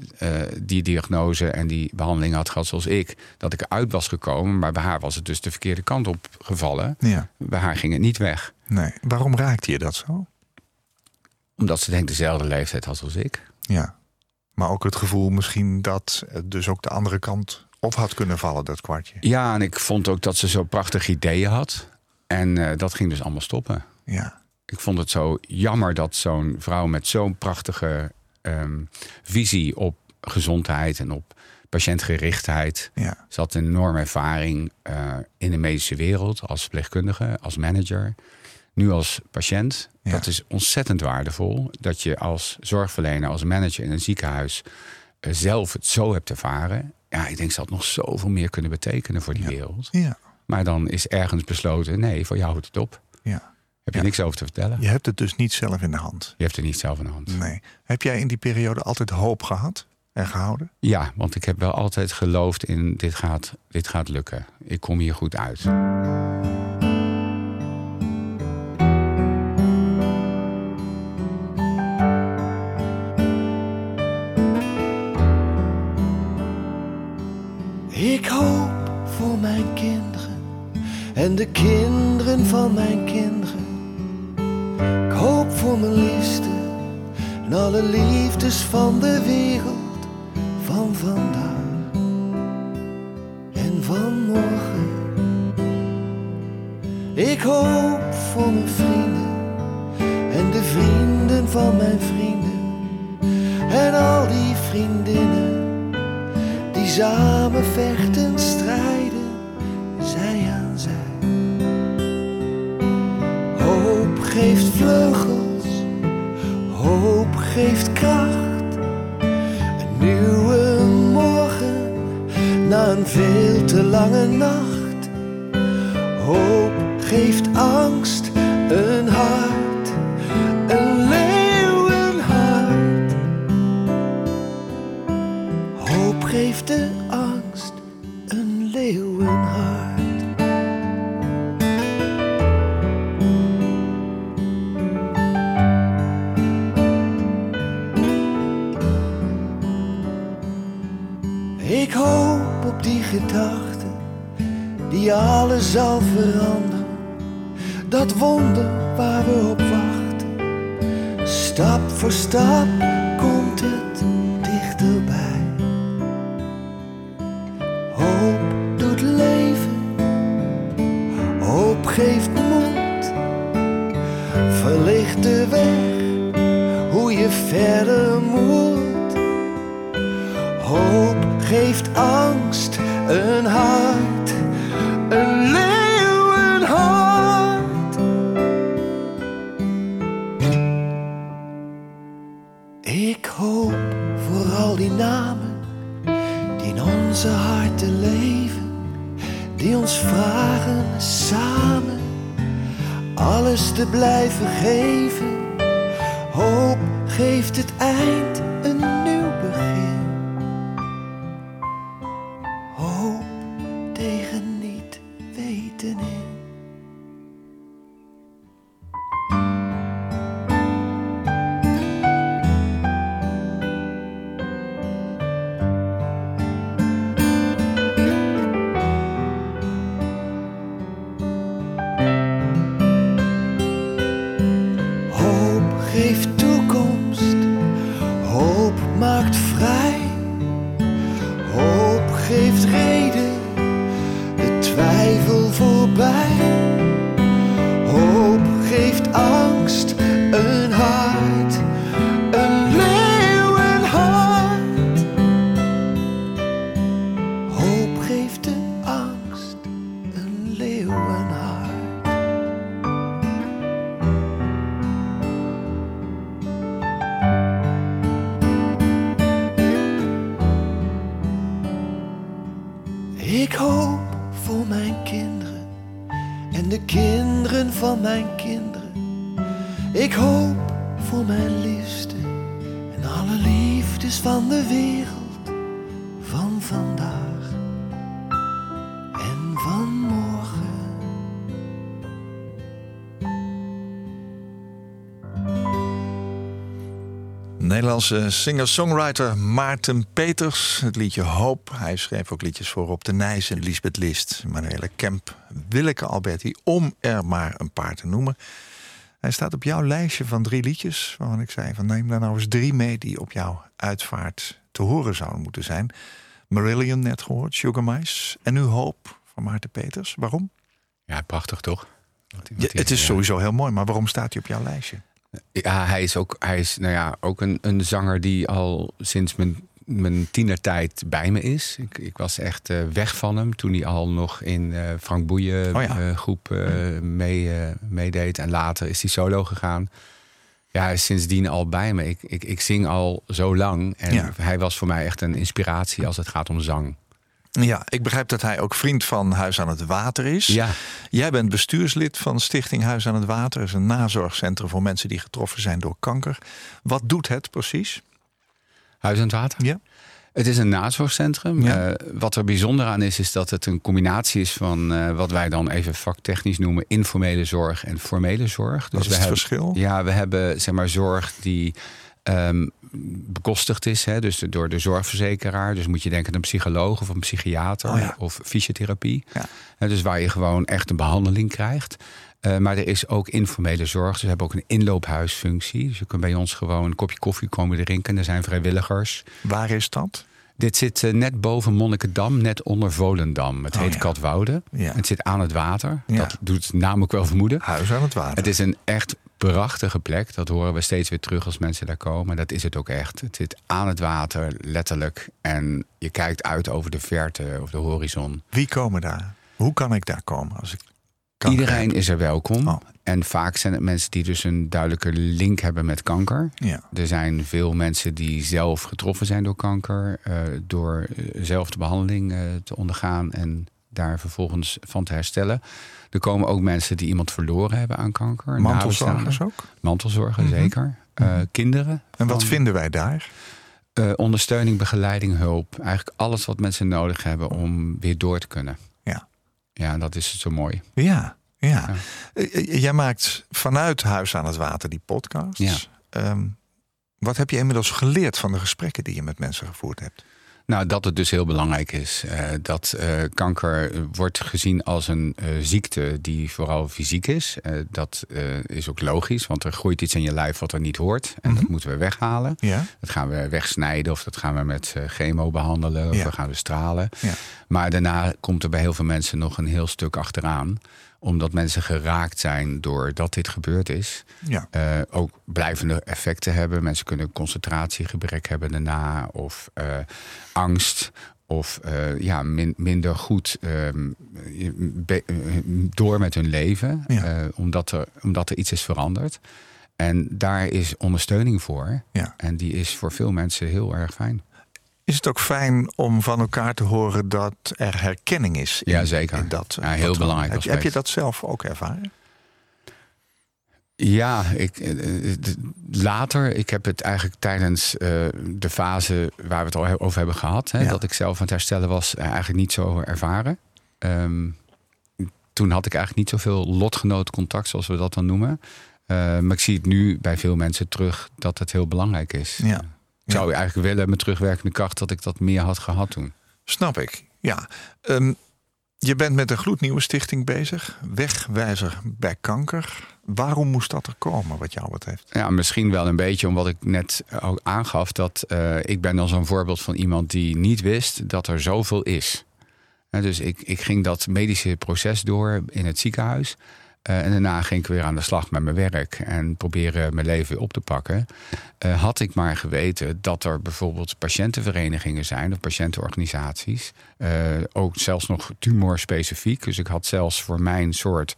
die diagnose en die behandeling had gehad zoals ik, dat ik eruit was gekomen, maar bij haar was het dus de verkeerde kant op gevallen. ja. Bij haar ging het niet weg, Nee. Waarom raakte je dat zo? Omdat ze denk ik dezelfde leeftijd had als ik. Ja. Maar ook het gevoel misschien dat het dus ook de andere kant op had kunnen vallen, dat kwartje. Ja, en ik vond ook dat ze zo prachtige ideeën had. En eh, dat ging dus allemaal stoppen. Ja, Ik vond het zo jammer dat zo'n vrouw met zo'n prachtige ehm, visie op gezondheid en op patiëntgerichtheid. ja, Ze had een enorme ervaring eh, in de medische wereld als verpleegkundige, als manager. Nu als patiënt. Ja. Dat is ontzettend waardevol. Dat je als zorgverlener, als manager in een ziekenhuis eh, zelf het zo hebt ervaren. Ja, ik denk had nog zoveel meer kunnen betekenen voor die wereld. ja, Maar dan is ergens besloten, nee, voor jou houdt het op. ja. Heb je Ja. niks over te vertellen? Je hebt het dus niet zelf in de hand. Je hebt er niet zelf in de hand. Nee. Heb jij in die periode altijd hoop gehad en gehouden? Ja, want ik heb wel altijd geloofd in dit gaat, dit gaat lukken. Ik kom hier goed uit. Ik hoop voor mijn kinderen en de kinderen van mijn kinderen. Ik hoop voor mijn liefste en alle liefdes van de wereld van vandaag en van morgen. Ik hoop voor mijn vrienden en de vrienden van mijn vrienden en al die vriendinnen samen vechten, strijden, zij aan zij. Hoop geeft vleugels, hoop geeft kracht. Een nieuwe morgen na een veel te lange nacht. Hoop geeft angst, die alles zal veranderen. Dat wonder waar we op wachten. Stap voor stap komt het dichterbij. Hoop doet leven, hoop geeft moed, verlicht de weg hoe je verder moet. Hoop geeft angst een hart, kinderen van mijn kinderen. Ik hoop voor mijn liefste en alle liefdes van de wereld Nederlandse singer-songwriter Maarten Peters. Het liedje Hoop. Hij schreef ook liedjes voor Op de Nijs en Lisbeth List. Manuele Kemp, Willeke Alberti, om er maar een paar te noemen. Hij staat op jouw lijstje van drie liedjes. Waarvan ik zei van neem daar nou eens drie mee die op jouw uitvaart te horen zouden moeten zijn. Marillion net gehoord, Sugar Mice. En nu Hoop van Maarten Peters. Waarom? Ja, prachtig toch? Wat Ja, het is ja. sowieso heel mooi, maar waarom staat hij op jouw lijstje? Ja, hij is ook, hij is, nou ja, ook een, een zanger die al sinds mijn, mijn tienertijd bij me is. Ik, ik was echt eh, weg van hem toen hij al nog in eh, Frank Boeien Oh ja. eh, groep eh, mee, meedeed. En later is hij solo gegaan. Ja, hij is sindsdien al bij me. Ik, ik, ik zing al zo lang. En Ja. hij was voor mij echt een inspiratie als het gaat om zang. Ja, ik begrijp dat hij ook vriend van Huis aan het Water is. Ja, Jij bent bestuurslid van Stichting Huis aan het Water. Dat is een nazorgcentrum voor mensen die getroffen zijn door kanker. Wat doet het precies? Huis aan het Water. Ja. Het is een nazorgcentrum. Ja. Eh, wat er bijzonder aan is, is dat het een combinatie is van eh, wat wij dan even vaktechnisch noemen informele zorg en formele zorg. Wat is het hebben, verschil? Ja, we hebben zeg maar zorg die ehm, bekostigd is, hè, dus door de zorgverzekeraar. Dus moet je denken aan een psycholoog of een psychiater Oh ja. of fysiotherapie. Ja. Dus waar je gewoon echt een behandeling krijgt. Eh, maar er is ook informele zorg. Dus we hebben ook een inloophuisfunctie. Dus je kunt bij ons gewoon een kopje koffie komen drinken. Er zijn vrijwilligers. Waar is dat? Dit zit eh, net boven Monnikendam, net onder Volendam. Het Oh, heet ja. Katwoude. Ja. Het zit aan het water. Ja. Dat doet ook wel vermoeden. Huis aan het Water. Het is een echt prachtige plek. Dat horen we steeds weer terug als mensen daar komen. Dat is het ook echt. Het zit aan het water, letterlijk. En je kijkt uit over de verte, over de horizon. Wie komen daar? Hoe kan ik daar komen als ik kanker Iedereen is er welkom. Oh. En vaak zijn het mensen die dus een duidelijke link hebben met kanker. Ja. Er zijn veel mensen die zelf getroffen zijn door kanker, eh, door eh, zelf de behandeling eh, te ondergaan en daar vervolgens van te herstellen. Er komen ook mensen die iemand verloren hebben aan kanker. Mantelzorgers ook? Mantelzorgen, Mhm. zeker. Eh, kinderen. En wat van- vinden wij daar? ondersteuning, begeleiding, hulp. Eigenlijk alles wat mensen nodig hebben om weer door te kunnen. Ja. Dat is zo mooi. Ja, ja. Ja. Eh, eh, Jij maakt vanuit Huis aan het Water die podcast. Ja. Ehm, wat heb je inmiddels geleerd van de gesprekken die je met mensen gevoerd hebt? Nou, dat het dus heel belangrijk is. eh, dat eh, kanker wordt gezien als een eh, ziekte die vooral fysiek is. Dat is ook logisch, want er groeit iets in je lijf wat er niet hoort. En dat moeten we weghalen. Ja. Dat gaan we wegsnijden of dat gaan we met chemo behandelen of Ja. we gaan we stralen. Ja. Maar daarna komt er bij heel veel mensen nog een heel stuk achteraan. Omdat mensen geraakt zijn doordat dit gebeurd is. Ja. Eh, ook blijvende effecten hebben. Mensen kunnen concentratiegebrek hebben daarna. Of eh, angst. Of eh, ja, min- minder goed ehm, be- eh, door met hun leven. Ja. omdat, er, omdat er iets is veranderd. En daar is ondersteuning voor. Ja. En die is voor veel mensen heel erg fijn. Is het ook fijn om van elkaar te horen dat er herkenning is? in- Ja, zeker. in dat, Ja, heel belangrijk Heb, je- heb je dat zelf ook ervaren? Ja, ik, eh, eh, later, ik heb het eigenlijk tijdens eh, de fase waar we het al over hebben gehad, hè, Ja. dat ik zelf aan het herstellen was, eh, eigenlijk niet zo ervaren. Ehm, toen had ik eigenlijk niet zoveel lotgenotencontact, zoals we dat dan noemen. Eh, maar ik zie het nu bij veel mensen terug dat het heel belangrijk is. Ja. Ik zou eigenlijk willen met terugwerkende kracht dat ik dat meer had gehad toen. Snap ik, ja. Ehm, je bent met een gloednieuwe stichting bezig. Wegwijzer bij kanker. Waarom moest dat er komen, wat jou betreft? Ja, misschien wel een beetje omdat ik net ook aangaf dat eh, ik ben dan zo'n voorbeeld van iemand die niet wist dat er zoveel is. Dus ik, ik ging dat medische proces door in het ziekenhuis. Eh, en daarna ging ik weer aan de slag met mijn werk en proberen mijn leven weer op te pakken. Eh, had ik maar geweten dat er bijvoorbeeld patiëntenverenigingen zijn of patiëntenorganisaties. eh, ook zelfs nog tumorspecifiek. Dus ik had zelfs voor mijn soort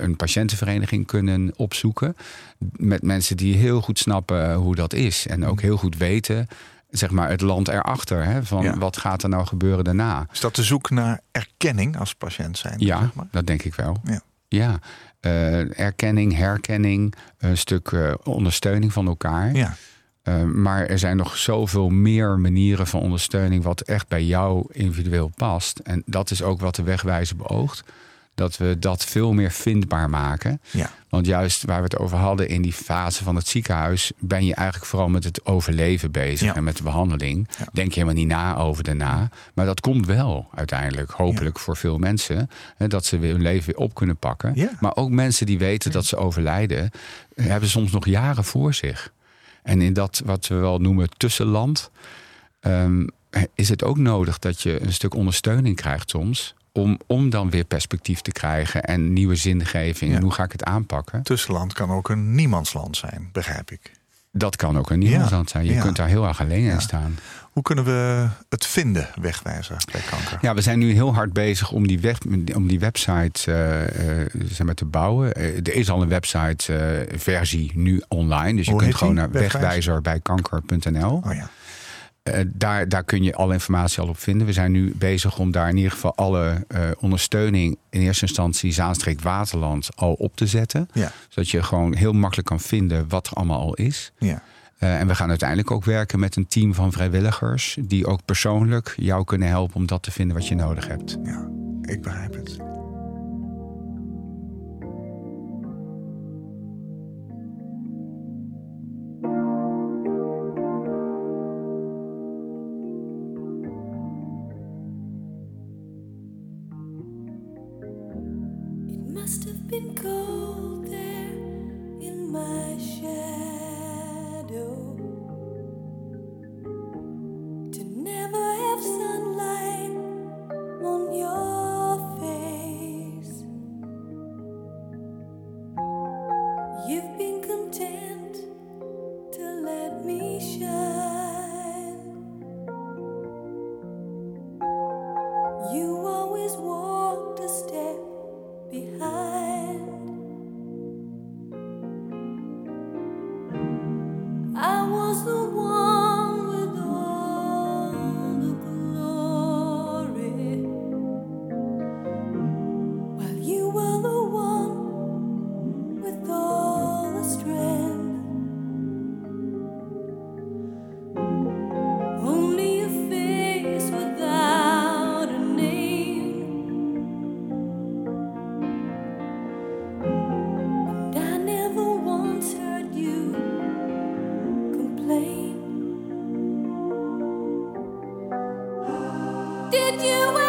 een patiëntenvereniging kunnen opzoeken. Met mensen die heel goed snappen hoe dat is. En ook heel goed weten, zeg maar, het land erachter. Hè, van Ja. wat gaat er nou gebeuren daarna? Is dat de zoek naar erkenning als patiënt zijn? Ja, zeg maar? dat denk ik wel. Ja. Ja, Eh, erkenning, herkenning, een stuk eh, ondersteuning van elkaar. ja. Eh, maar er zijn nog zoveel meer manieren van ondersteuning wat echt bij jou individueel past. En dat is ook wat de wegwijzer beoogt. Dat we dat veel meer vindbaar maken. ja. Want juist waar we het over hadden in die fase van het ziekenhuis, ben je eigenlijk vooral met het overleven bezig Ja. en met de behandeling. Ja. Denk je helemaal niet na over daarna. Maar dat komt wel uiteindelijk, hopelijk voor veel mensen, hè, dat ze weer hun leven weer op kunnen pakken. Maar ook mensen die weten dat ze overlijden, hebben soms nog jaren voor zich. En in dat wat we wel noemen tussenland, ehm, is het ook nodig dat je een stuk ondersteuning krijgt soms. Om, om dan weer perspectief te krijgen en nieuwe zingeving. Ja. En hoe ga ik het aanpakken? Tussenland kan ook een niemandsland zijn, begrijp ik. Dat kan ook een niemandsland zijn. Je Ja. kunt daar heel erg alleen in staan. Hoe kunnen we het vinden, wegwijzer bij kanker? Ja, we zijn nu heel hard bezig om die, web, om die website eh, eh, zeg maar te bouwen. Eh, er is al een website versie nu online. Dus je kunt gewoon naar Wegwijzer? wegwijzerbijkanker.nl. Oh ja. Eh, daar, daar kun je alle informatie al op vinden. We zijn nu bezig om daar in ieder geval alle eh, ondersteuning in eerste instantie Zaanstreek Waterland al op te zetten. Ja. Zodat je gewoon heel makkelijk kan vinden wat er allemaal al is. ja. Eh, en we gaan uiteindelijk ook werken met een team van vrijwilligers die ook persoonlijk jou kunnen helpen om dat te vinden wat je nodig hebt. Ja, ik begrijp het. you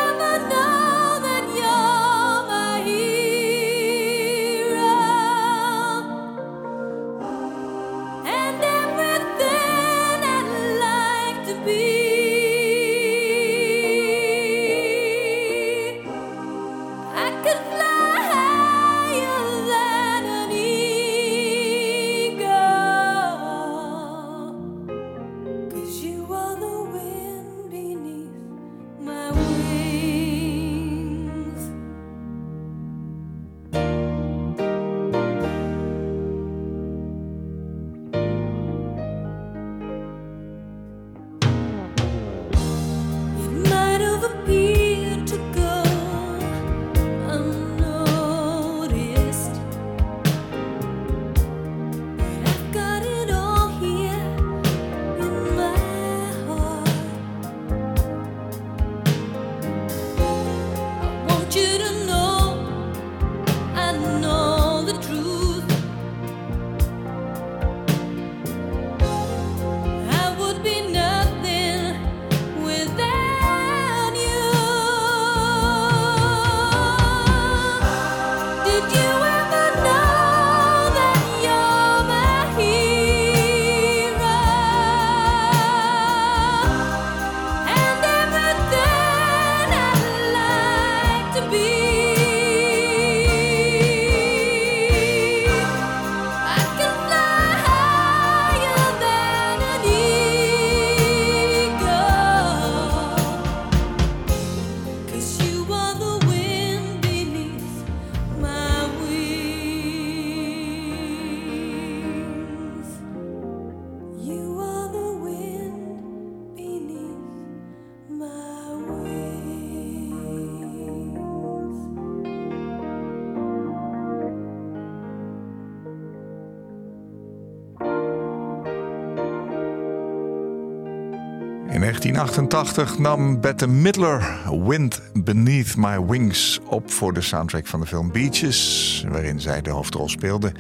1988 nam Bette Midler Wind Beneath My Wings op voor de soundtrack van de film Beaches, waarin zij de hoofdrol speelde.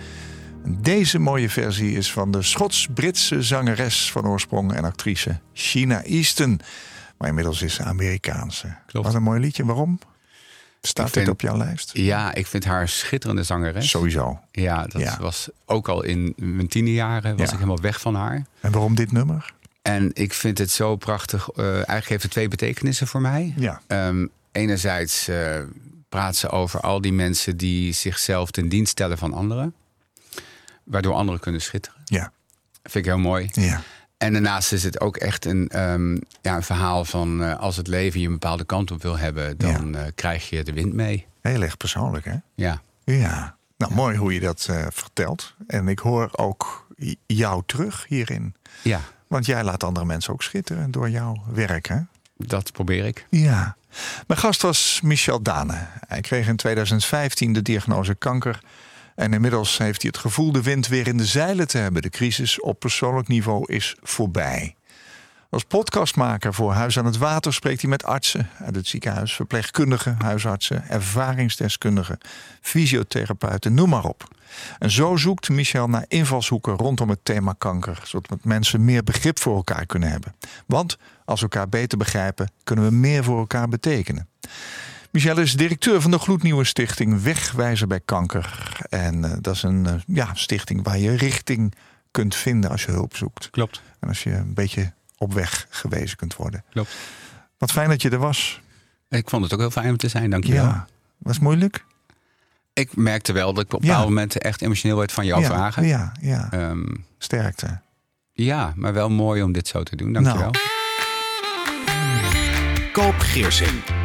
Deze mooie versie is van de Schots-Britse zangeres van oorsprong en actrice Sheena Easton. Maar inmiddels is ze Amerikaanse. Klopt. Wat een mooi liedje. Waarom? Staat dit op jouw lijst? Ja, ik vind haar schitterende zangeres. Sowieso. Ja, dat Ja. was ook al in mijn tienerjaren was Ja. ik helemaal weg van haar. En waarom dit nummer? En ik vind het zo prachtig. eh, eigenlijk heeft het twee betekenissen voor mij. Ja. Ehm, enerzijds eh, praat ze over al die mensen die zichzelf ten dienst stellen van anderen. Waardoor anderen kunnen schitteren. Ja. Vind ik heel mooi. Ja. En daarnaast is het ook echt een, ehm, ja, een verhaal van eh, als het leven je een bepaalde kant op wil hebben, dan eh, krijg je de wind mee. Heel erg persoonlijk, hè? Ja. Ja. Nou, mooi hoe je dat eh, vertelt. En ik hoor ook jou terug hierin. ja, Want jij laat andere mensen ook schitteren door jouw werk, hè? dat probeer ik. Ja. Mijn gast was Michel Dane. Hij kreeg in 2015 de diagnose kanker. En inmiddels heeft hij het gevoel de wind weer in de zeilen te hebben. De crisis op persoonlijk niveau is voorbij. Als podcastmaker voor Huis aan het Water spreekt hij met artsen uit het ziekenhuis, verpleegkundigen, huisartsen, ervaringsdeskundigen, fysiotherapeuten, noem maar op. En zo zoekt Michel naar invalshoeken rondom het thema kanker, zodat mensen meer begrip voor elkaar kunnen hebben. Want als we elkaar beter begrijpen, kunnen we meer voor elkaar betekenen. Michel is directeur van de gloednieuwe stichting Wegwijzer bij Kanker. En eh, dat is een eh, ja, stichting waar je richting kunt vinden als je hulp zoekt. Klopt. En als je een beetje op weg gewezen kunt worden. Klopt. Wat fijn dat je er was. Ik vond het ook heel fijn om te zijn, dankjewel. Ja. Was het moeilijk? Ik merkte wel dat ik op Ja. bepaalde momenten echt emotioneel werd van jouw ja, vragen. Ja, ja. Ehm, Sterkte. ja, maar wel mooi om dit zo te doen. Dankjewel. Nou. Koop Geersing.